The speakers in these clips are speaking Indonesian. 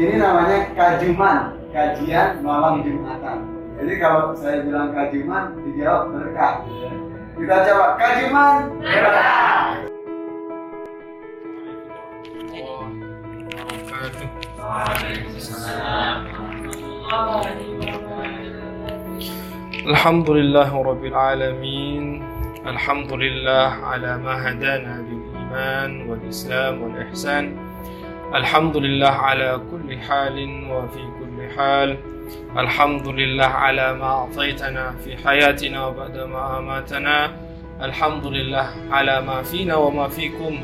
ini namanya kajuman, kajian malam Jumatan. Jadi kalau saya bilang kajuman, dijawab berkah. Kita coba kajuman berkah. الحمد لله رب العالمين الحمد لله على ما هدانا بالإيمان والإسلام والإحسان الحمد لله على كل حال وفي كل حال. الحمد لله على ما أعطيتنا في حياتنا وبعد ما أماتنا الحمد لله على ما فينا وما فيكم.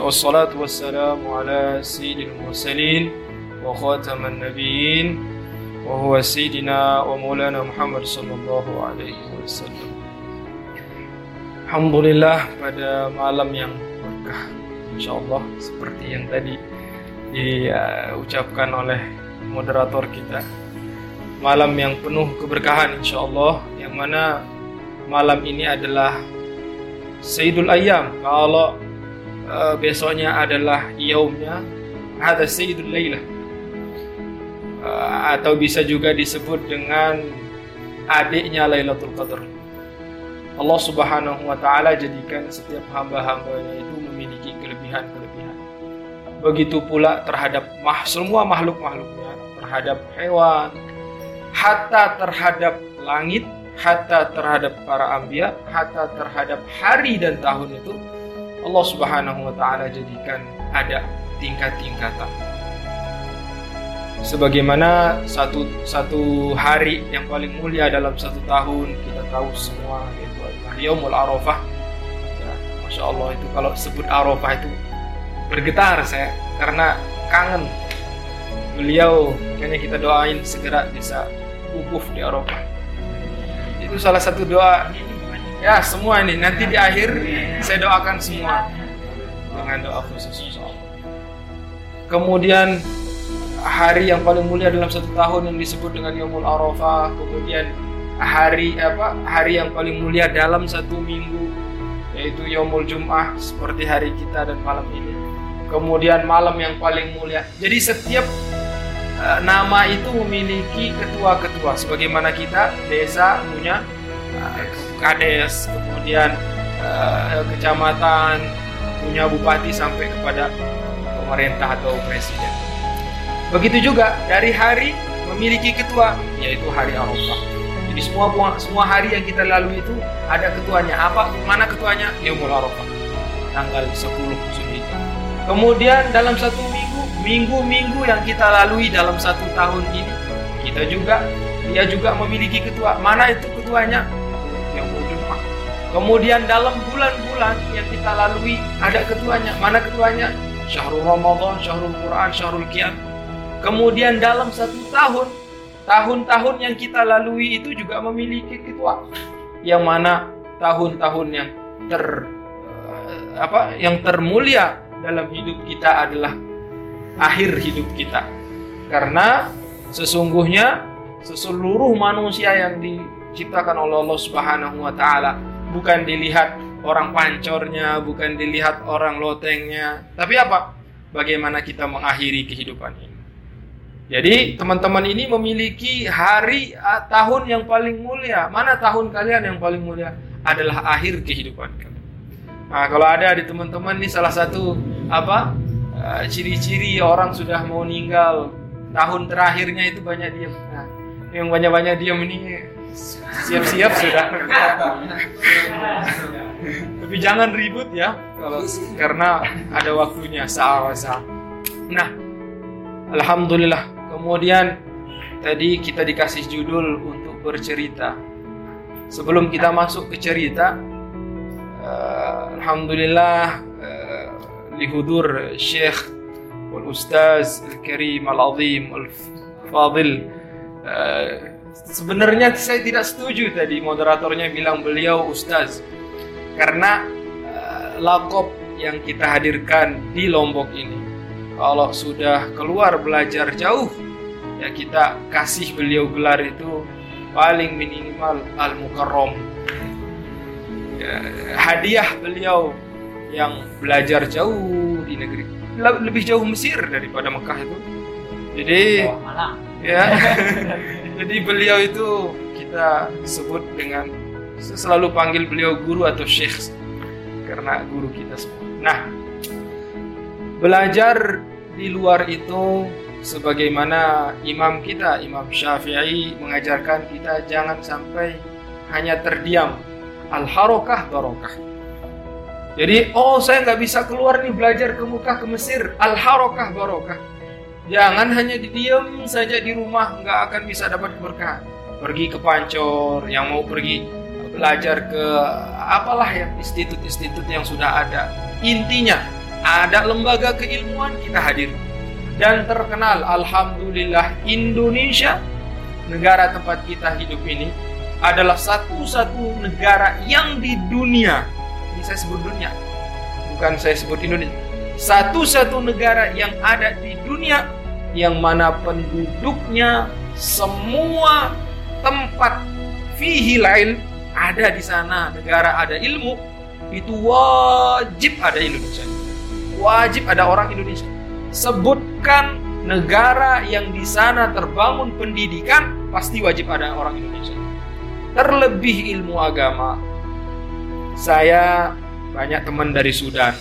والصلاة والسلام على سيد المرسلين وخاتم النبيين وهو سيدنا ومولانا محمد صلى الله عليه wasallam. Alhamdulillah pada malam yang berkah. Insyaallah seperti yang tadi diucapkan oleh moderator kita. Malam yang penuh keberkahan insyaallah yang mana malam ini adalah Sayyidul Ayyam. Kalau uh, besoknya adalah yaumnya ada Sayyidul Lailah uh, atau bisa juga disebut dengan adiknya Lailatul Qadar. Allah Subhanahu wa taala jadikan setiap hamba-hambanya itu kelebihan-kelebihan. Begitu pula terhadap mah, semua makhluk-makhluknya, terhadap hewan, hatta terhadap langit, hatta terhadap para anbiya, hatta terhadap hari dan tahun itu Allah Subhanahu wa taala jadikan ada tingkat-tingkatan sebagaimana satu satu hari yang paling mulia dalam satu tahun kita tahu semua yaitu Yaumul Arafah Masya Allah itu kalau sebut Arafah itu bergetar saya. Karena kangen beliau kayaknya kita doain segera bisa wukuf di Arafah. Itu salah satu doa. Ya semua ini. Nanti di akhir saya doakan semua. Dengan doa khusus kemudian hari yang paling mulia dalam satu tahun yang disebut dengan Yaumul Arafah, kemudian hari apa hari yang paling mulia dalam satu minggu yaitu Yaumul Jum'ah seperti hari kita dan malam ini. Kemudian malam yang paling mulia. Jadi setiap uh, nama itu memiliki ketua-ketua sebagaimana kita desa punya uh, kades, kemudian uh, kecamatan punya bupati sampai kepada pemerintah atau presiden. Begitu juga dari hari memiliki ketua yaitu hari Arafah. Jadi semua semua hari yang kita lalui itu ada ketuanya. Apa? Mana ketuanya? Yaumul Arafah. Tanggal 10 Zulhijjah. Kemudian dalam satu minggu, minggu-minggu yang kita lalui dalam satu tahun ini, kita juga dia juga memiliki ketua. Mana itu ketuanya? Yaumul Jumat. Kemudian dalam bulan-bulan yang kita lalui ada ketuanya. Mana ketuanya? Syahrul Ramadan, Syahrul Quran, Syahrul Qiyam. Kemudian dalam satu tahun, tahun-tahun yang kita lalui itu juga memiliki ketua. Yang mana tahun-tahun yang ter apa yang termulia dalam hidup kita adalah akhir hidup kita. Karena sesungguhnya seluruh manusia yang diciptakan oleh Allah Subhanahu wa taala bukan dilihat orang pancornya, bukan dilihat orang lotengnya, tapi apa? Bagaimana kita mengakhiri kehidupan ini. Jadi teman-teman ini memiliki hari tahun yang paling mulia. Mana tahun kalian yang paling mulia? Adalah akhir kehidupan kalian. Nah, kalau ada di teman-teman ini salah satu apa ciri-ciri orang sudah mau meninggal tahun terakhirnya itu banyak diam. Nah, yang banyak-banyak diam ini siap-siap sudah. Tapi jangan ribut ya, kalau karena ada waktunya saat Nah, alhamdulillah. Kemudian tadi kita dikasih judul untuk bercerita. Sebelum kita masuk ke cerita, uh, alhamdulillah uh, lihudur Syekh Ustaz Al-Karim Al-Azim Al-Fadil uh, sebenarnya saya tidak setuju tadi moderatornya bilang beliau ustaz karena uh, lakop yang kita hadirkan di Lombok ini kalau sudah keluar belajar jauh ya kita kasih beliau gelar itu paling minimal al mukarrom ya, hadiah beliau yang belajar jauh di negeri lebih jauh Mesir daripada Mekah itu Jadi Malang. ya. Jadi beliau itu kita sebut dengan selalu panggil beliau guru atau syekh karena guru kita semua. Nah, belajar di luar itu sebagaimana imam kita, Imam Syafi'i mengajarkan kita jangan sampai hanya terdiam. Al-harokah barokah. Jadi, oh saya nggak bisa keluar nih belajar ke Mekah ke Mesir. Al-harokah barokah. Jangan hanya diam saja di rumah, nggak akan bisa dapat berkah. Pergi ke Pancor, yang mau pergi belajar ke apalah ya institut-institut yang sudah ada. Intinya ada lembaga keilmuan kita hadir dan terkenal alhamdulillah Indonesia negara tempat kita hidup ini adalah satu-satu negara yang di dunia. Ini saya sebut dunia bukan saya sebut Indonesia. Satu-satu negara yang ada di dunia yang mana penduduknya semua tempat fihi lain ada di sana. Negara ada ilmu itu wajib ada Indonesia. Wajib ada orang Indonesia sebutkan negara yang di sana terbangun pendidikan pasti wajib ada orang Indonesia. Terlebih ilmu agama. Saya banyak teman dari Sudan.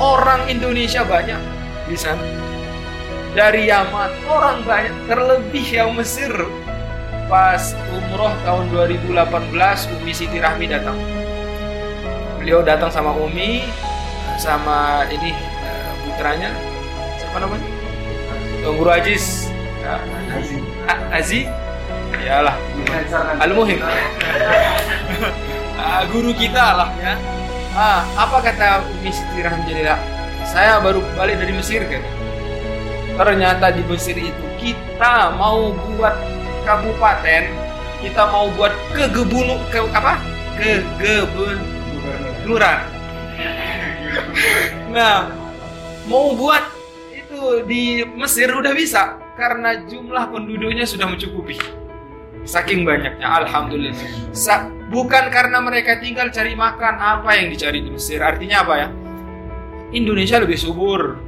Orang Indonesia banyak di sana. Dari Yaman orang banyak. Terlebih yang Mesir. Pas umroh tahun 2018 Umi Siti Rahmi datang. Beliau datang sama Umi sama ini eh, putranya siapa namanya? Tuan Guru Aziz ya, A- Aziz iyalah. Al-Muhim. Ah, guru kita lah ya. Ah, apa kata Umi Siti Rahmijalila saya baru balik dari Mesir kan? Ternyata di Mesir itu kita mau buat kabupaten kita mau buat kegebunu ke apa? Ke kelurahan. Nah mau buat di Mesir udah bisa karena jumlah penduduknya sudah mencukupi. Saking banyaknya alhamdulillah. Sa- bukan karena mereka tinggal cari makan apa yang dicari di Mesir. Artinya apa ya? Indonesia lebih subur.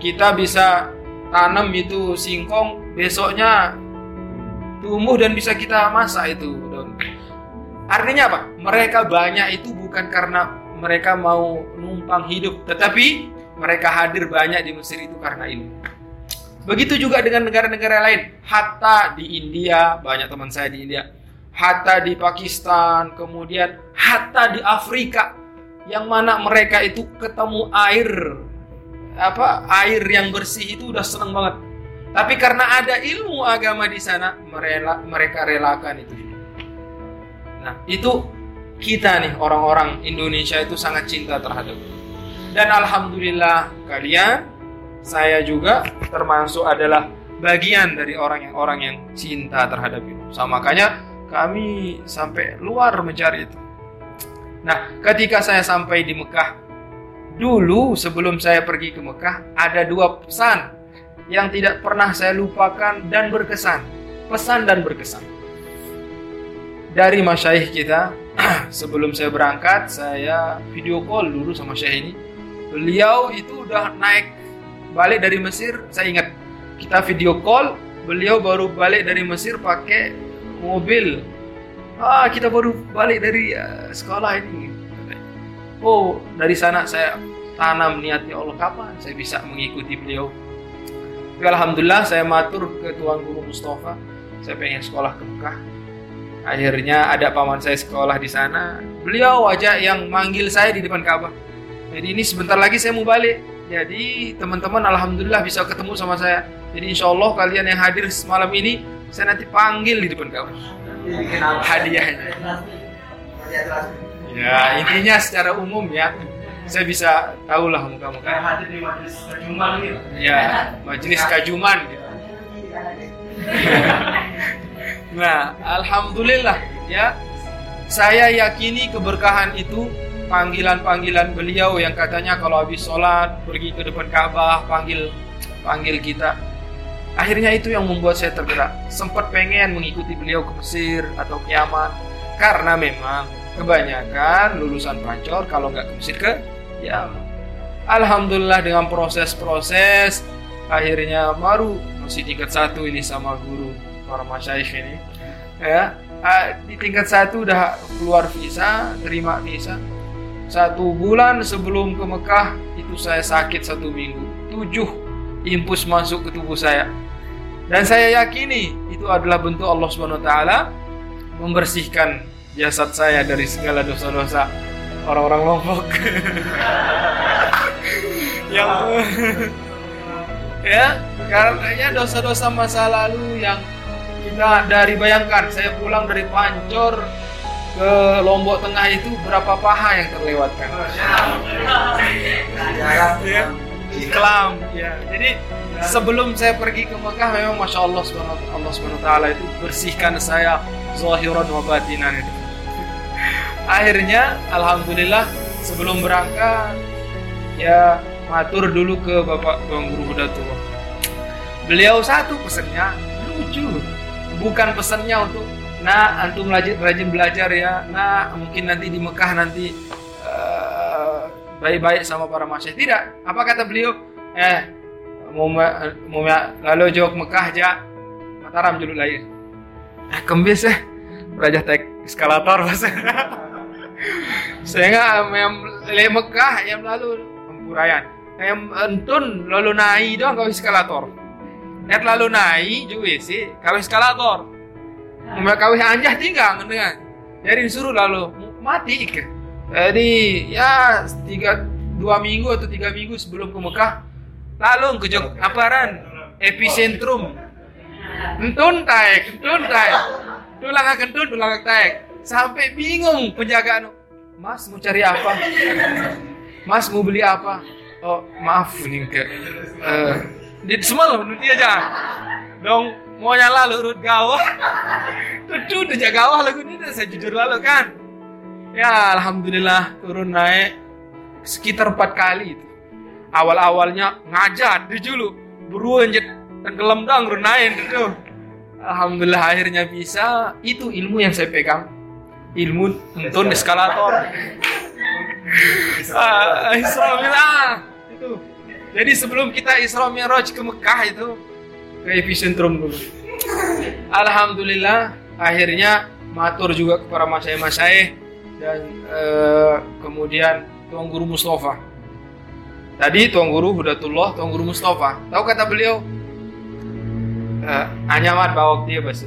Kita bisa tanam itu singkong besoknya tumbuh dan bisa kita masak itu. Artinya apa? Mereka banyak itu bukan karena mereka mau numpang hidup, tetapi mereka hadir banyak di Mesir itu karena ilmu. Begitu juga dengan negara-negara lain. Hatta di India, banyak teman saya di India. Hatta di Pakistan, kemudian hatta di Afrika yang mana mereka itu ketemu air apa air yang bersih itu udah seneng banget. Tapi karena ada ilmu agama di sana, merela, mereka relakan itu. Nah, itu kita nih orang-orang Indonesia itu sangat cinta terhadap. Dan alhamdulillah kalian, saya juga termasuk adalah bagian dari orang yang orang yang cinta terhadap itu. Sama makanya kami sampai luar mencari itu. Nah, ketika saya sampai di Mekah, dulu sebelum saya pergi ke Mekah, ada dua pesan yang tidak pernah saya lupakan dan berkesan. Pesan dan berkesan. Dari masyaih kita, sebelum saya berangkat, saya video call dulu sama syekh ini. Beliau itu udah naik balik dari Mesir, saya ingat. Kita video call, beliau baru balik dari Mesir pakai mobil. Ah, kita baru balik dari uh, sekolah ini. Oh, dari sana saya tanam niatnya Allah kapan saya bisa mengikuti beliau tapi Alhamdulillah saya matur ke Tuan Guru Mustafa saya pengen sekolah ke Mekah akhirnya ada paman saya sekolah di sana beliau aja yang manggil saya di depan Ka'bah jadi ini sebentar lagi saya mau balik. Jadi teman-teman Alhamdulillah bisa ketemu sama saya. Jadi insya Allah kalian yang hadir semalam ini saya nanti panggil di depan Ka'bah hadiahnya ya intinya secara umum ya saya bisa tahu lah muka-muka. Kayak hadir di majelis kajuman gitu. ya majelis kajuman. Gitu. nah alhamdulillah ya. Saya yakini keberkahan itu panggilan-panggilan beliau yang katanya kalau habis sholat pergi ke depan Ka'bah panggil panggil kita. Akhirnya itu yang membuat saya tergerak. Sempat pengen mengikuti beliau ke Mesir atau ke Yaman. Karena memang kebanyakan lulusan pancor kalau nggak ke Mesir ke ya Alhamdulillah dengan proses-proses akhirnya baru masih tingkat satu ini sama guru para masyaikh ini. Ya ah, di tingkat satu udah keluar visa terima visa satu bulan sebelum ke Mekah itu saya sakit satu minggu. Tujuh impus masuk ke tubuh saya. Dan saya yakini itu adalah bentuk Allah Subhanahu wa taala membersihkan jasad saya dari segala dosa-dosa orang-orang Lombok. yang ya karenanya dosa-dosa masa lalu yang kita dari bayangkan. Saya pulang dari Pancor ke Lombok Tengah itu berapa paha yang terlewatkan? Ya iklam. Ya. Jadi sebelum saya pergi ke Mekah memang masya Allah subhanahu Allah subhanahu taala itu bersihkan saya zahiran wa batinan itu. Akhirnya alhamdulillah sebelum berangkat ya matur dulu ke Bapak Tuan Guru Hudatul beliau satu pesannya lucu. Bukan pesannya untuk nah antum rajin, rajin belajar ya. Nah mungkin nanti di Mekah nanti uh, baik-baik sama para masyarakat tidak. Apa kata beliau? Eh mau mau lalu jawab Mekah aja Mataram dulu lahir. Eh kembis eh. Raja tek eskalator mas. Saya nggak yang le Mekah yang lalu Pempurayan yang entun lalu naik doang kau eskalator. Net lalu naik juga sih. Kau eskalator Mau kawin anjah tinggal dengan jadi disuruh lalu mati ke jadi ya tiga dua minggu atau tiga minggu sebelum ke Mekah lalu ke Jog aparan epicentrum. Entun taek. Entun taek. Tulang kentun tulang taek. Sampai bingung penjagaan. Mas mau cari apa? Mas mau beli apa? Oh maaf nih ke uh, di semalam nanti aja. Dong mau nyala lurut gawah tuh udah jaga gawah lagu ini saya jujur lalu kan? Ya alhamdulillah turun naik sekitar empat kali itu. Awal awalnya ngajar di dulu beruan jet tenggelam dong naik itu alhamdulillah akhirnya bisa. Itu ilmu yang saya pegang. Ilmu tuntun eskalator. Ah, Isra itu. Jadi sebelum kita Isra Mi'raj ke Mekah itu ke epicentrum dulu. Alhamdulillah akhirnya matur juga kepada masai-masai dan uh, kemudian Tuan Guru Mustafa. Tadi Tuan Guru Hudatullah, Tuan Guru Mustafa. Tahu kata beliau? Uh, hanya mat bawa dia bas.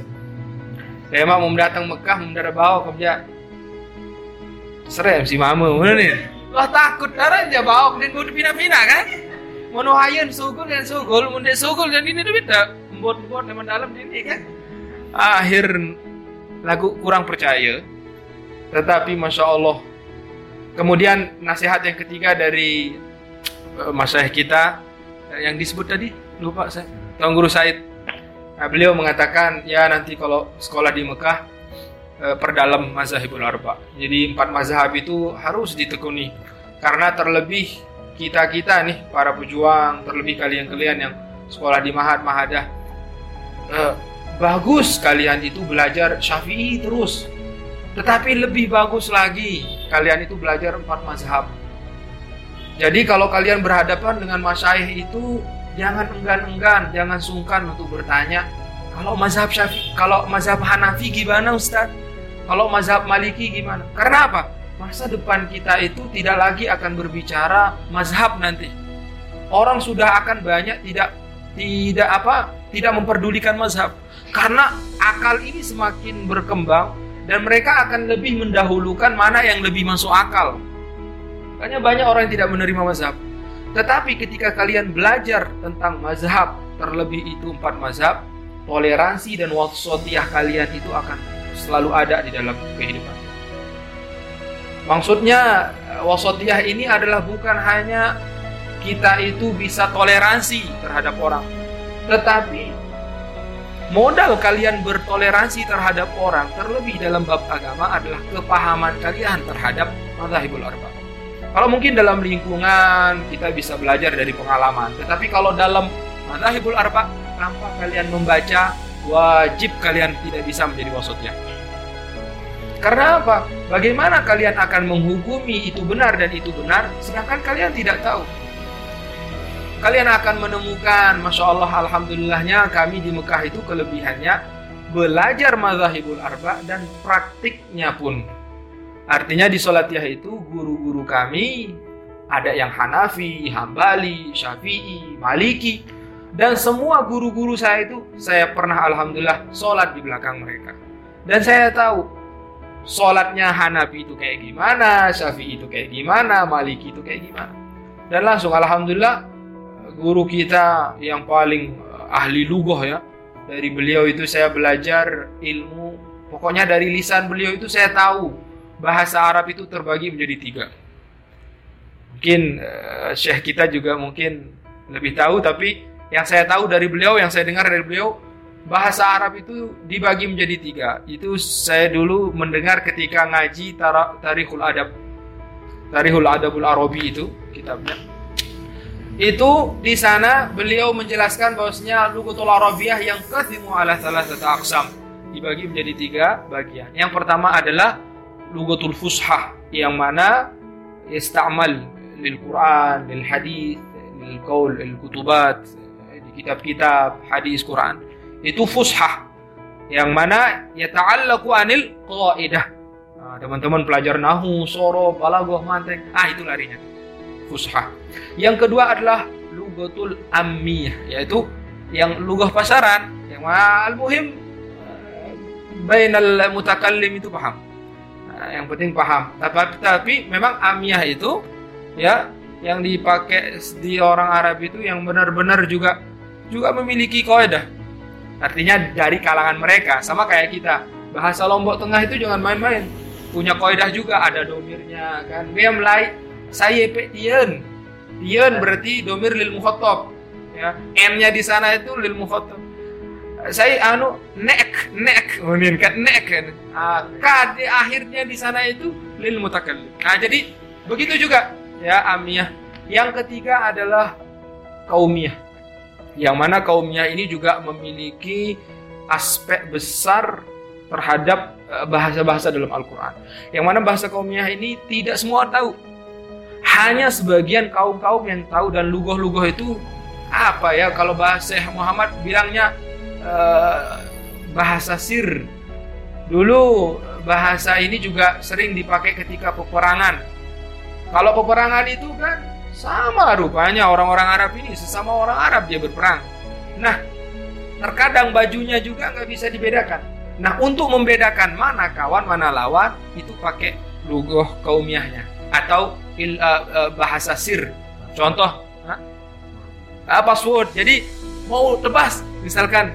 Saya mau datang Mekah, mau bawa kerja. Serem si mama, mana nih? Wah takut darah aja bawa dan mau dipindah-pindah kan? Monohayan sugul dan sugul. Munde sugul dan ini beda buat-buat teman dalam ini kan. Akhir lagu kurang percaya. Tetapi masya Allah. Kemudian nasihat yang ketiga dari uh, kita yang disebut tadi lupa saya. Tuan Guru Said. Nah, beliau mengatakan ya nanti kalau sekolah di Mekah uh, perdalam mazhabul arba. Jadi empat mazhab itu harus ditekuni. Karena terlebih kita-kita nih para pejuang, terlebih kalian-kalian yang sekolah di Mahat Mahadah, eh, bagus kalian itu belajar Syafi'i terus. Tetapi lebih bagus lagi kalian itu belajar empat mazhab. Jadi kalau kalian berhadapan dengan masyaih itu jangan enggan-enggan, jangan sungkan untuk bertanya. Kalau mazhab Syafi'i, kalau mazhab Hanafi gimana Ustaz? Kalau mazhab Maliki gimana? Karena apa? Masa depan kita itu tidak lagi akan berbicara mazhab nanti. Orang sudah akan banyak tidak tidak apa tidak memperdulikan mazhab karena akal ini semakin berkembang dan mereka akan lebih mendahulukan mana yang lebih masuk akal. Makanya banyak orang yang tidak menerima mazhab. Tetapi ketika kalian belajar tentang mazhab, terlebih itu empat mazhab, toleransi dan wasotiyah kalian itu akan selalu ada di dalam kehidupan. Maksudnya wasotiyah ini adalah bukan hanya kita itu bisa toleransi terhadap orang, tetapi modal kalian bertoleransi terhadap orang terlebih dalam bab agama adalah kepahaman kalian terhadap mazhabul arba. Kalau mungkin dalam lingkungan kita bisa belajar dari pengalaman, tetapi kalau dalam mazhabul arba tanpa kalian membaca wajib kalian tidak bisa menjadi wasotiyah. Karena apa? Bagaimana kalian akan menghukumi itu benar dan itu benar sedangkan kalian tidak tahu? kalian akan menemukan, masya Allah, alhamdulillahnya kami di Mekah itu kelebihannya belajar mazhabul arba dan praktiknya pun. Artinya di Solatiyah itu guru-guru kami ada yang Hanafi, Hambali, Syafi'i, Maliki, dan semua guru-guru saya itu saya pernah alhamdulillah sholat di belakang mereka. Dan saya tahu sholatnya Hanafi itu kayak gimana, Syafi'i itu kayak gimana, Maliki itu kayak gimana. Dan langsung alhamdulillah guru kita yang paling ahli lugoh ya dari beliau itu saya belajar ilmu pokoknya dari lisan beliau itu saya tahu bahasa Arab itu terbagi menjadi tiga mungkin uh, syekh kita juga mungkin lebih tahu tapi yang saya tahu dari beliau yang saya dengar dari beliau bahasa Arab itu dibagi menjadi tiga itu saya dulu mendengar ketika ngaji Tarikhul Adab Tarikhul Adabul Arabi itu kitabnya itu di sana beliau menjelaskan bahwasanya lugatul arabiyah yang qadimu ala satu aksam dibagi menjadi tiga bagian. Yang pertama adalah lugatul fushah yang mana istamal lil Quran, lil hadis, lil qaul, lil kutubat, di kitab-kitab hadis Quran. Itu fushah yang mana yata'allaqu anil qaidah. Nah, teman-teman pelajar nahu, sorof, balaghah, mantek, ah itu larinya fushah. Yang kedua adalah lugatul ammiyah, yaitu yang lugah pasaran, yang al-muhim eh, bainal mutakallim itu paham. Nah, yang penting paham. Tapi tapi memang amiyah itu ya yang dipakai di orang Arab itu yang benar-benar juga juga memiliki kaidah. Artinya dari kalangan mereka sama kayak kita. Bahasa Lombok Tengah itu jangan main-main. Punya kaidah juga ada domirnya kan. Dia mulai saya tien. Tien berarti domir lil mukhatab ya. N-nya di sana itu lil mukhatab saya anu nek nek. Unin kan nek kan? Ah, k di akhirnya di sana itu lil mutakallim. Nah jadi begitu juga ya amiyah. Yang ketiga adalah kaumiyah yang mana kaumiyah ini juga memiliki aspek besar terhadap eh, bahasa-bahasa dalam Al-Quran. Yang mana bahasa kaumiyah ini tidak semua tahu. Hanya sebagian kaum-kaum yang tahu dan lugoh-lugoh itu apa ya kalau bahasa Muhammad bilangnya uh, bahasa sir. Dulu bahasa ini juga sering dipakai ketika peperangan. Kalau peperangan itu kan sama rupanya orang-orang Arab ini sesama orang Arab dia berperang. Nah terkadang bajunya juga nggak bisa dibedakan. Nah untuk membedakan mana kawan mana lawan itu pakai lugoh kaumiahnya atau il, uh, uh, bahasa sir. Contoh, uh, password. Jadi mau tebas, misalkan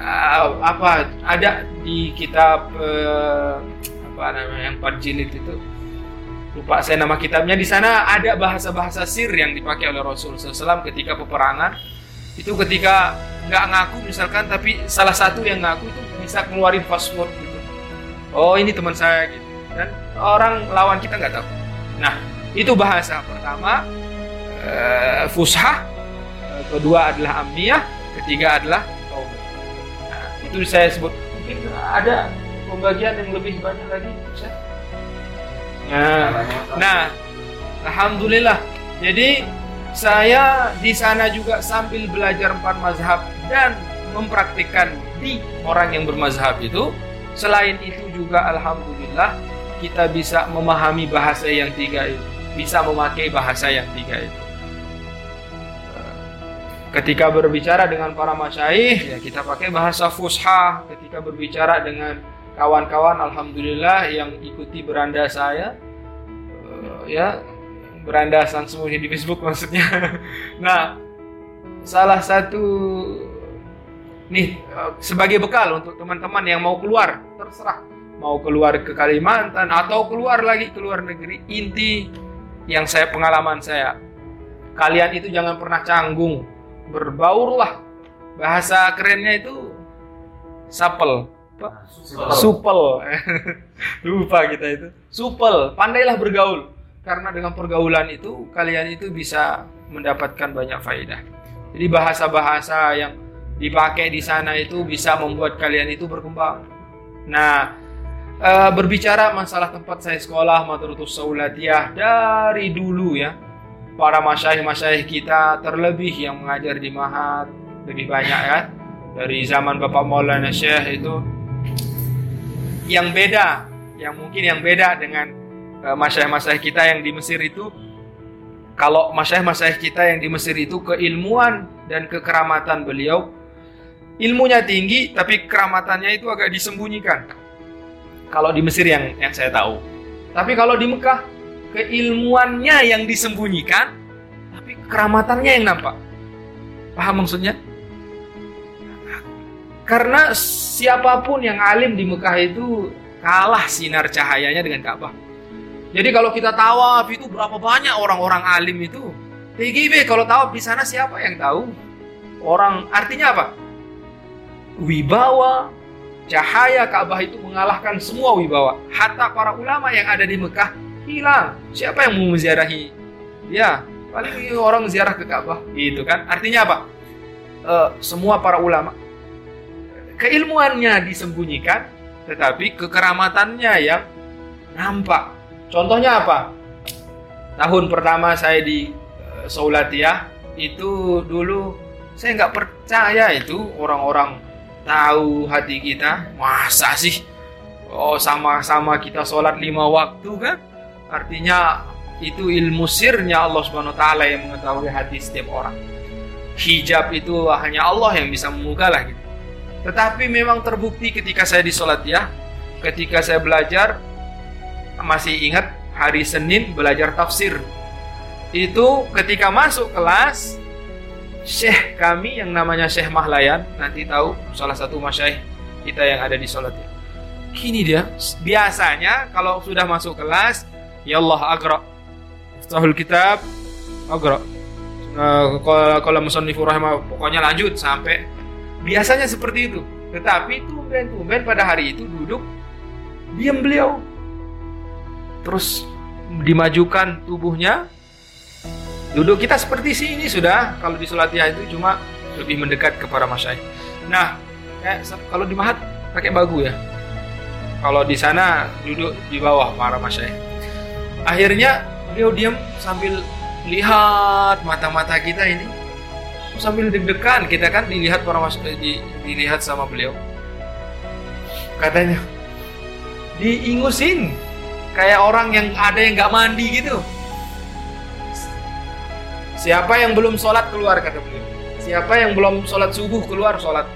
uh, apa ada di kitab uh, apa namanya yang empat jilid itu lupa saya nama kitabnya. Di sana ada bahasa-bahasa sir yang dipakai oleh Rasul SAW ketika peperangan. Itu ketika nggak ngaku misalkan tapi salah satu yang ngaku itu bisa keluarin password gitu. Oh ini teman saya gitu. Dan orang lawan kita nggak tahu. Nah, itu bahasa pertama uh, fushah, uh, kedua adalah amniyah, ketiga adalah kaum. Nah, itu saya sebut. Mungkin ada pembagian yang lebih banyak lagi, Ustaz. Nah, nah, alhamdulillah. Jadi saya di sana juga sambil belajar empat mazhab dan mempraktikkan di orang yang bermazhab itu. Selain itu juga alhamdulillah kita bisa memahami bahasa yang tiga itu, bisa memakai bahasa yang tiga itu. Ketika berbicara dengan para masyaih, ya kita pakai bahasa fusha. Ketika berbicara dengan kawan-kawan, alhamdulillah yang ikuti beranda saya, uh, ya berandasan semuanya di Facebook maksudnya. nah, salah satu nih sebagai bekal untuk teman-teman yang mau keluar, terserah mau keluar ke Kalimantan atau keluar lagi ke luar negeri inti yang saya pengalaman saya kalian itu jangan pernah canggung berbaurlah bahasa kerennya itu sapel supel. lupa kita itu. Supel. Pandailah bergaul. Karena dengan pergaulan itu kalian itu bisa mendapatkan banyak faedah. Jadi bahasa-bahasa yang dipakai di sana itu bisa membuat kalian itu berkembang. Nah uh, berbicara masalah tempat saya sekolah Madrutus Saulatiyah dari dulu ya. para masyaih-masyaih kita terlebih yang mengajar di Mahat lebih banyak kan dari zaman Bapak Maulana Syekh itu yang beda yang mungkin yang beda dengan uh, masyaih-masyaih kita yang di Mesir itu. Kalau masyaih-masyaih kita yang di Mesir itu keilmuan dan kekeramatan beliau. Ilmunya tinggi tapi keramatannya itu agak disembunyikan. Kalau di Mesir yang yang saya tahu. Tapi kalau di Mekah keilmuannya yang disembunyikan tapi keramatannya yang nampak. Paham maksudnya karena siapa pun yang alim di Mekah itu kalah sinar cahayanya dengan Ka'bah. Jadi kalau kita tawaf itu berapa banyak orang-orang alim itu? TGB kalau tawaf di sana siapa yang tahu? Orang artinya apa? Wibawa, cahaya Ka'bah itu mengalahkan semua wibawa. Hatta para ulama yang ada di Mekah hilang. Siapa yang mau menziarahi? Ya, paling orang ziarah ke Ka'bah. Itu kan. Artinya apa? E, semua para ulama keilmuannya disembunyikan, tetapi kekeramatannya yang nampak. Contohnya apa? Tahun pertama saya di uh, Saulatia itu dulu saya nggak percaya itu orang-orang tahu hati kita. Masa sih? Oh sama-sama kita sholat lima waktu kan? Artinya itu ilmu sirnya Allah Subhanahu Wa Taala yang mengetahui hati setiap orang. Hijab itu hanya Allah yang bisa membuka lah gitu. Tetapi memang terbukti ketika saya di sholat ya, ketika saya belajar, masih ingat hari Senin belajar tafsir. Itu ketika masuk kelas, Syekh kami yang namanya Syekh Mahlayan, nanti tahu salah satu masyaih kita yang ada di sholat ya. Kini dia, biasanya kalau sudah masuk kelas, ya Allah agra. Iftahul kitab, agra. Kalau musannifur rahimah, pokoknya lanjut sampai Biasanya seperti itu. Tetapi tumben-tumben pada hari itu duduk diam beliau. Terus dimajukan tubuhnya. Duduk kita seperti sini sudah. Kalau di Sulatiah itu cuma lebih mendekat kepada masyaih. Nah, kayak kalau di Mahat pakai bagu ya. Kalau di sana duduk di bawah para masyaih. Akhirnya beliau diam sambil lihat mata-mata kita ini sambil deg-degan kita kan dilihat para mas di, dilihat sama beliau. Katanya diingusin. Kayak orang yang ada yang nggak mandi gitu. Siapa yang belum sholat keluar kata beliau. Siapa yang belum sholat subuh keluar sholat.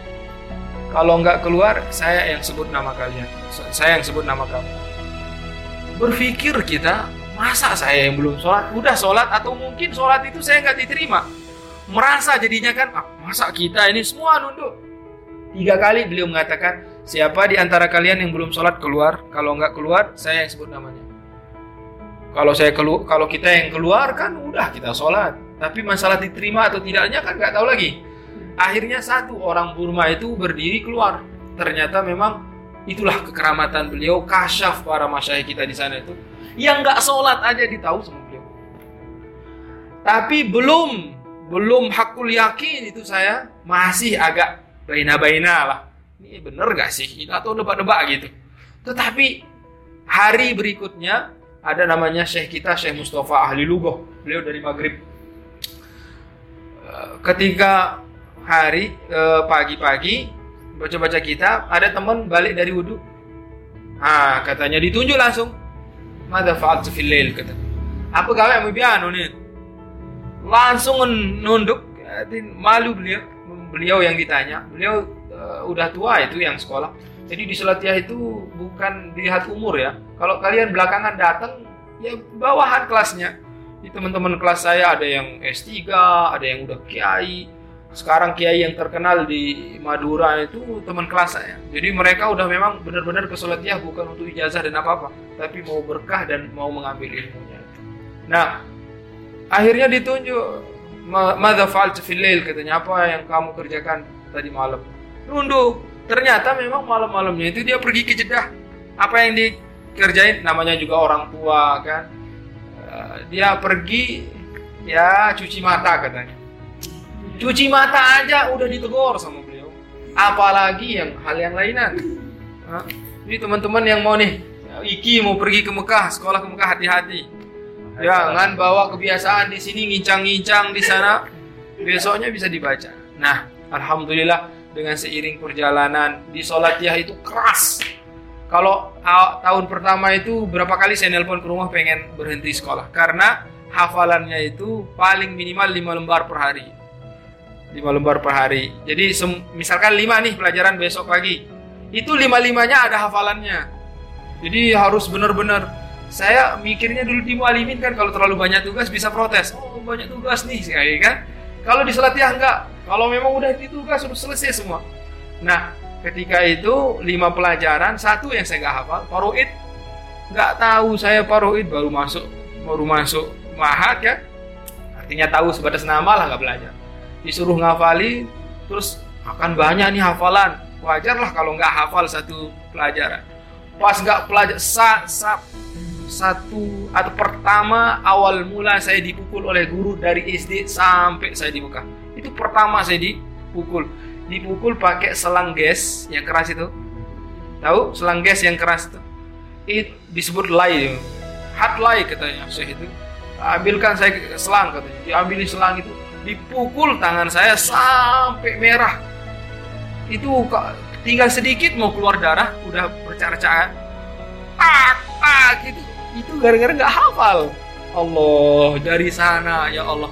Kalau nggak keluar saya yang sebut nama kalian. Saya yang sebut nama kamu. Berpikir kita masa saya yang belum sholat? Udah sholat atau mungkin sholat itu saya nggak diterima merasa jadinya kan ah, masa kita ini semua nunduk? Tiga kali beliau mengatakan siapa di antara kalian yang belum sholat keluar? Kalau nggak keluar saya yang sebut namanya. Kalau saya keluar kalau kita yang keluar kan udah kita sholat. Tapi masalah diterima atau tidaknya kan nggak tahu lagi. Akhirnya satu orang Burma itu berdiri keluar. Ternyata memang itulah kekeramatan beliau kasyaf para masyayikh kita di sana itu. Yang nggak sholat aja ditahu sama beliau. Tapi belum belum hakul yakin itu saya masih agak baina-baina lah. Ini bener gak sih? Atau nebak-nebak gitu. Tetapi hari berikutnya ada namanya Syekh kita Syekh Mustafa Ahli Lugoh. Beliau dari Maghrib. Eh, ketika hari eh, pagi-pagi baca-baca kita ada teman balik dari wudhu. Ah katanya ditunjuk langsung. Mada lail kata. Apa gawe mau biano nih? Langsung nunduk malu beliau beliau yang ditanya. Beliau uh, udah tua itu yang sekolah. Jadi di Selatiah itu bukan dilihat umur ya. Kalau kalian belakangan datang ya bawahan kelasnya. Di teman-teman kelas saya ada yang S3 ada yang udah kiai. Sekarang kiai yang terkenal di Madura itu teman kelas saya. Jadi mereka udah memang benar-benar ke Selatiah bukan untuk ijazah dan apa-apa tapi mau berkah dan mau mengambil ilmunya. Nah akhirnya ditunjuk Mada fa'altu fil katanya. Apa yang kamu kerjakan tadi malam? Nunduk ternyata memang malam-malamnya itu dia pergi ke Jeddah. Apa yang dikerjain? Namanya juga orang tua kan? Eh, dia pergi ya cuci mata katanya. Cuci mata aja udah ditegur sama beliau. Apalagi yang hal yang lainan. Jadi teman-teman yang mau nih Iki mau pergi ke Mekah sekolah ke Mekah hati-hati Jangan bawa kebiasaan di sini ngincang-ngincang di sana. Besoknya bisa dibaca. Nah, alhamdulillah dengan seiring perjalanan di Solatiyah itu keras. Kalau tahun pertama itu berapa kali saya nelpon ke rumah pengen berhenti sekolah karena hafalannya itu paling minimal 5 lembar per hari. 5 lembar per hari. Jadi misalkan 5 nih pelajaran besok pagi. Itu lima-limanya ada hafalannya. Jadi harus benar-benar saya mikirnya dulu di mualimin kan kalau terlalu banyak tugas bisa protes. Oh, banyak tugas nih sekali kan. Kalau di Salatiah enggak. Kalau memang udah di tugas sudah selesai semua. Nah, ketika itu lima pelajaran, satu yang saya nggak hafal, paroid. Nggak tahu saya paroid baru masuk baru masuk mahat ya. Artinya tahu sebatas nama lah nggak belajar. Disuruh ngafali, terus akan banyak nih hafalan. Wajar lah kalau nggak hafal satu pelajaran. Pas nggak pelajar, sa, sa, satu atau pertama awal mula saya dipukul oleh guru dari SD sampai saya di Mekah. Itu pertama saya dipukul. Dipukul pakai selang gas yang keras itu. Tahu selang gas yang keras itu? Itu disebut lay. Hard lay katanya Syekh itu. Ambilkan saya selang katanya. Diambil selang itu, dipukul tangan saya sampai merah. Itu tinggal sedikit mau keluar darah udah bercara-cara. Tak, tak gitu itu gara-gara nggak hafal. Allah dari sana ya Allah.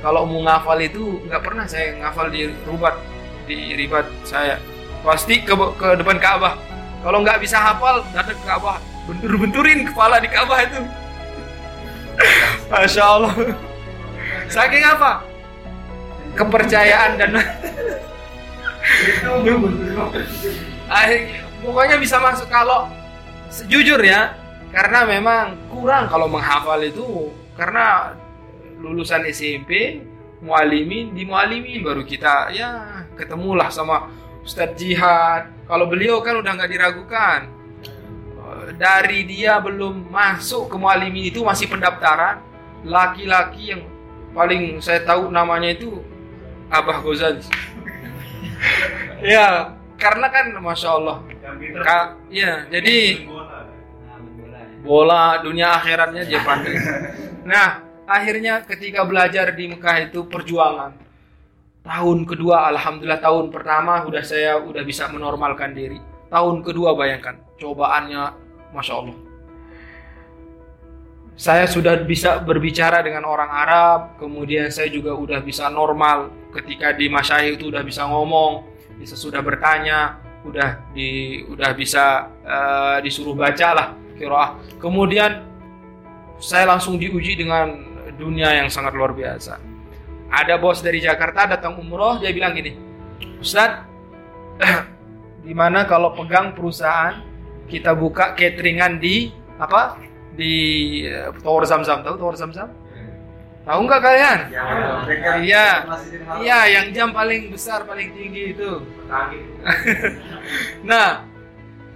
Kalau mau ngafal itu nggak pernah saya ngafal di rubat di ribat saya. Pasti ke, ke depan Ka'bah. Kalau nggak bisa hafal datang ke Ka'bah. Bentur-benturin kepala di Ka'bah itu. Masya Allah. Saking apa? Kepercayaan dan pokoknya bisa masuk kalau sejujur ya karena memang kurang kalau menghafal itu. Karena lulusan SMP mualimin di mualimin baru kita ya ketemulah sama Ustadz Jihad. Kalau beliau kan udah nggak diragukan. Dari dia belum masuk ke mualimin itu masih pendaftaran. Laki-laki yang paling saya tahu namanya itu Abah Gozali ya karena kan masya Allah Ka, ya jadi bola dunia akhiratnya dia pandai. Nah, akhirnya ketika belajar di Mekah itu perjuangan. Tahun kedua alhamdulillah tahun pertama udah saya udah bisa menormalkan diri. Tahun kedua bayangkan cobaannya Masya Allah. Saya sudah bisa berbicara dengan orang Arab, kemudian saya juga udah bisa normal ketika di masyayikh itu udah bisa ngomong, bisa sudah bertanya, udah di udah bisa uh, disuruh baca lah kiroah. Kemudian saya langsung diuji dengan dunia yang sangat luar biasa. Ada bos dari Jakarta datang umroh, dia bilang gini, Ustadz, gimana kalau pegang perusahaan kita buka cateringan di apa di Tower Zamzam tahu Tower Zamzam? Tahu nggak kalian? Iya, iya yang jam paling besar paling tinggi itu. nah,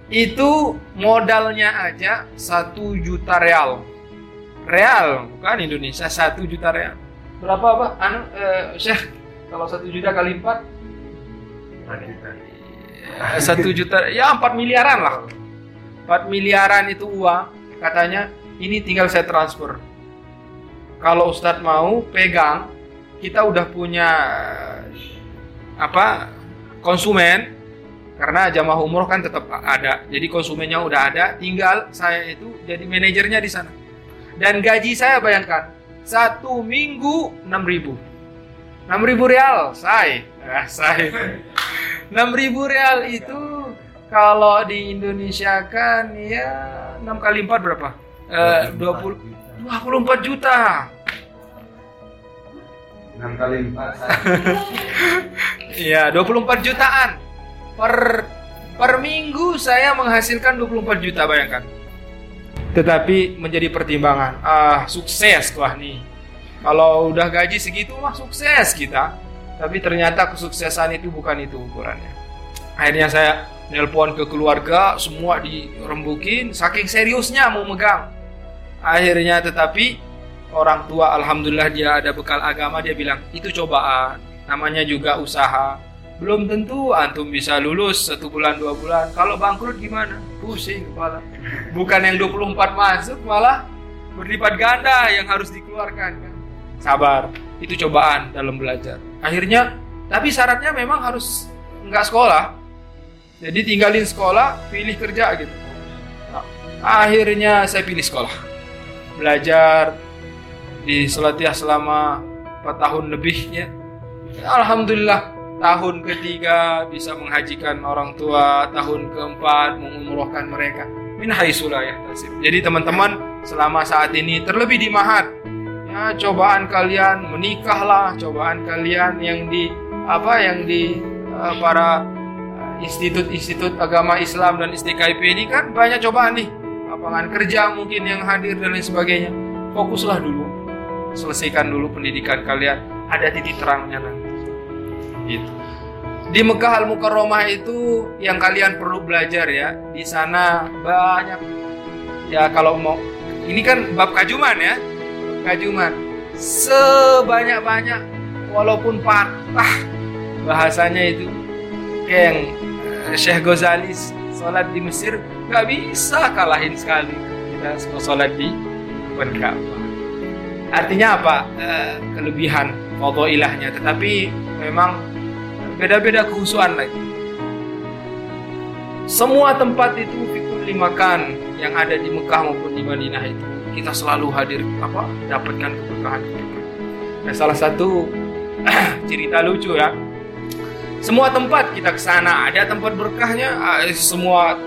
itu modalnya aja satu juta real. Real bukan Indonesia satu juta real. Berapa apa anu eh, Syekh kalau satu juta kali empat? Satu juta ya empat miliaran lah. Empat miliaran itu uang katanya ini tinggal saya transfer. Kalau Ustadz mau pegang kita udah punya apa konsumen karena jamaah umroh kan tetap ada. Jadi konsumennya udah ada tinggal saya itu jadi manajernya di sana. Dan gaji saya bayangkan satu minggu enam ribu. enam ribu real saya ah, saya enam ribu real itu kalau di Indonesia kan ya enam kali empat berapa? Dua puluh dua puluh empat juta. Enam kali empat Iya, 24 jutaan per per minggu saya menghasilkan 24 juta bayangkan. Tetapi menjadi pertimbangan, ah sukses wah nih. Kalau udah gaji segitu mah sukses kita. Tapi ternyata kesuksesan itu bukan itu ukurannya. Akhirnya saya nelpon ke keluarga, semua dirembukin, saking seriusnya mau megang. Akhirnya tetapi orang tua alhamdulillah dia ada bekal agama dia bilang itu cobaan namanya juga usaha belum tentu antum bisa lulus satu bulan dua bulan kalau bangkrut gimana pusing kepala bukan yang 24 masuk malah berlipat ganda yang harus dikeluarkan kan. Sabar, itu cobaan dalam belajar. Akhirnya, tapi syaratnya memang harus nggak sekolah. Jadi tinggalin sekolah, pilih kerja gitu. Akhirnya saya pilih sekolah. Belajar di Selatiah selama 4 tahun lebihnya. Alhamdulillah tahun ketiga bisa menghajikan orang tua, tahun keempat mengumrohkan mereka. Min ya tasib. Jadi teman-teman selama saat ini terlebih di Mahat ya cobaan kalian menikahlah, cobaan kalian yang di apa yang di uh, para uh, institut-institut agama Islam dan ISTKIP ini kan banyak cobaan nih. Lapangan kerja mungkin yang hadir dan lain sebagainya. Fokuslah dulu. Selesaikan dulu pendidikan kalian. Ada titik terangnya nanti. Gitu. Di Mekah Al Mukarramah itu yang kalian perlu belajar ya. Di sana banyak ya kalau mau ini kan bab kajuman ya. Kajuman sebanyak-banyak walaupun patah bahasanya itu kayak yang Syekh Ghazali sholat di Mesir nggak bisa kalahin sekali kita sholat di Ka'bah. Artinya apa? Eh, kelebihan foto ilahnya, tetapi memang beda-beda kehusuan lagi. Semua tempat itu fikul limakan yang ada di Mekah maupun di Madinah itu kita selalu hadir apa dapatkan keberkahan. Nah, salah satu cerita lucu ya. Semua tempat kita ke sana ada tempat berkahnya, ah, semua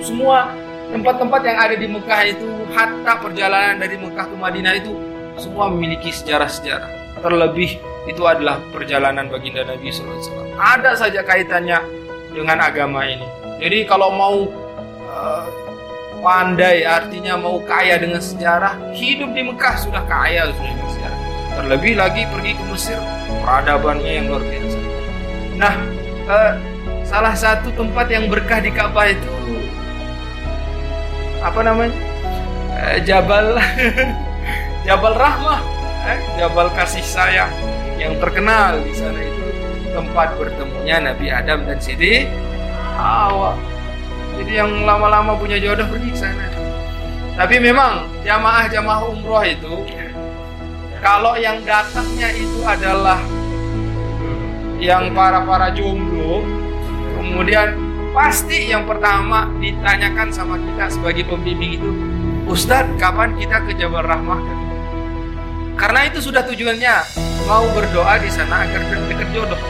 semua tempat-tempat yang ada di Mekah itu hatta perjalanan dari Mekah ke Madinah itu semua memiliki sejarah-sejarah. Terlebih itu adalah perjalanan baginda Nabi SAW. Ada saja kaitannya dengan agama ini. Jadi kalau mau uh, pandai artinya mau kaya dengan sejarah, hidup di Mekah sudah kaya sudah dengan sejarah. Terlebih lagi pergi ke Mesir, peradabannya yang luar biasa. Nah, uh, salah satu tempat yang berkah di Ka'bah itu apa namanya? Uh, Jabal Jabal Rahmah, eh, Jabal kasih sayang yang terkenal di sana itu tempat bertemunya Nabi Adam dan Siti Hawa. Jadi yang lama-lama punya jodoh pergi ke sana. Tapi memang jamaah-jamaah umroh itu kalau yang datangnya itu adalah yang para-para jomblo, kemudian pasti yang pertama ditanyakan sama kita sebagai pembimbing itu, Ustadz, kapan kita ke Jabal Rahmah? Karena itu sudah tujuannya mau berdoa di sana agar dekat jodoh.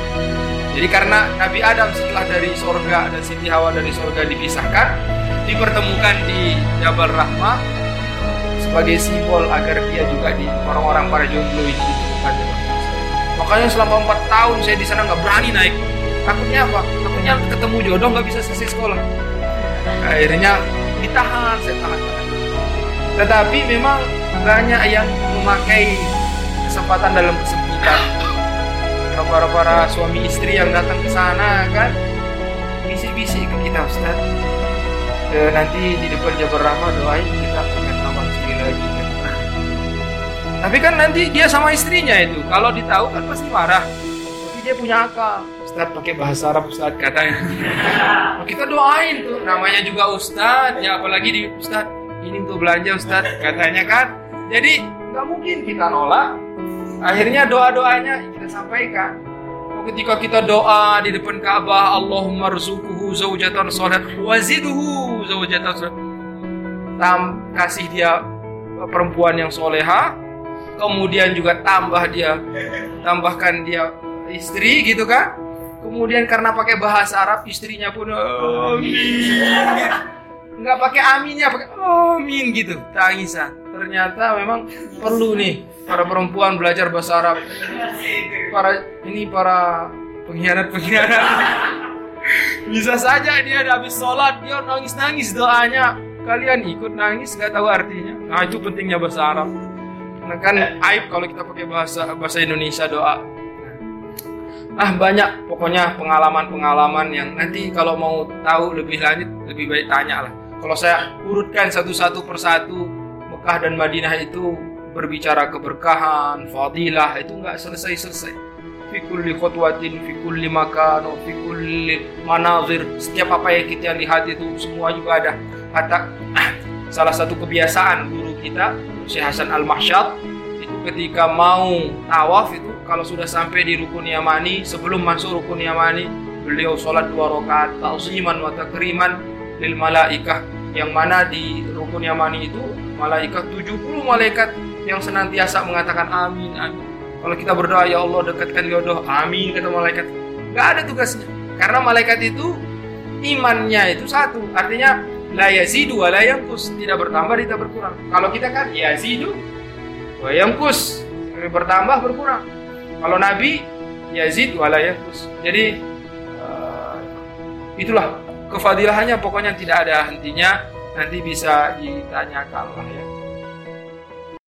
Jadi karena Nabi Adam setelah dari sorga dan Siti Hawa dari sorga dipisahkan, dipertemukan di Jabal Rahmah sebagai simbol agar dia juga di orang-orang para jomblo ini ditemukan Makanya selama empat tahun saya di sana nggak berani naik. Takutnya apa? Takutnya ketemu jodoh nggak bisa selesai sekolah. Akhirnya ditahan, saya tahan. Tetapi memang banyak yang memakai kesempatan dalam kesempitan. Para para suami istri yang datang ke sana kan? Bisik-bisik ke kita Ustaz. E, nanti di depan Jabar Rahma doain kita akan nama istri lagi kan? Tapi kan nanti dia sama istrinya itu. Kalau ditahu kan pasti marah. Tapi dia punya akal. Ustaz pakai bahasa Arab Ustaz katanya. Kita doain tuh. Namanya juga Ustaz. Ya apalagi di Ustaz ini untuk belanja Ustaz katanya kan? Jadi nggak mungkin kita nolak. Akhirnya doa-doanya kita sampaikan. Ketika kita doa di depan Ka'bah Allahumma rzuquhu zaujatan salat waziduhu zaujatan salat Tam, kasih dia perempuan yang soleha. Kemudian juga tambah dia tambahkan dia istri gitu kan. Kemudian karena pakai bahasa Arab istrinya pun amin nggak pakai aminnya pakai amin gitu. Tangisan ternyata memang perlu nih para perempuan belajar bahasa Arab. Para ini para pengkhianat pengkhianat bisa saja dia ada habis sholat dia nangis nangis doanya. Kalian ikut nangis nggak tahu artinya. Nah itu pentingnya bahasa Arab. Nah, kan aib kalau kita pakai bahasa bahasa Indonesia doa. Ah banyak pokoknya pengalaman-pengalaman yang nanti kalau mau tahu lebih lanjut lebih baik tanya lah kalau saya urutkan satu-satu persatu Mekah dan Madinah itu berbicara keberkahan, fadilah itu nggak selesai-selesai. Fi kulli khutwatin, fi kulli makan, fi kulli manazir. Setiap apa yang kita lihat itu semua juga ada. Hatta salah satu kebiasaan guru kita Syekh Hasan Al Mahsyad itu ketika mau tawaf itu kalau sudah sampai di rukun yamani sebelum masuk rukun yamani beliau sholat dua rakaat ta'ziman wa takriman lil malaikah yang mana di rukun yamani itu malaikat 70 malaikat yang senantiasa mengatakan amin amin. Kalau kita berdoa ya Allah dekatkan jodoh. Amin kata malaikat. Nggak ada tugasnya. Karena malaikat itu imannya itu satu. Artinya la yazidu wa la yanqus. Tidak bertambah tidak berkurang. Kalau kita kan yazidu wa yanqus. Bertambah berkurang. Kalau nabi yazid wa la yanqus. Jadi uh, itulah kefadilahannya pokoknya tidak ada hentinya. Nanti bisa ditanyakan lah ya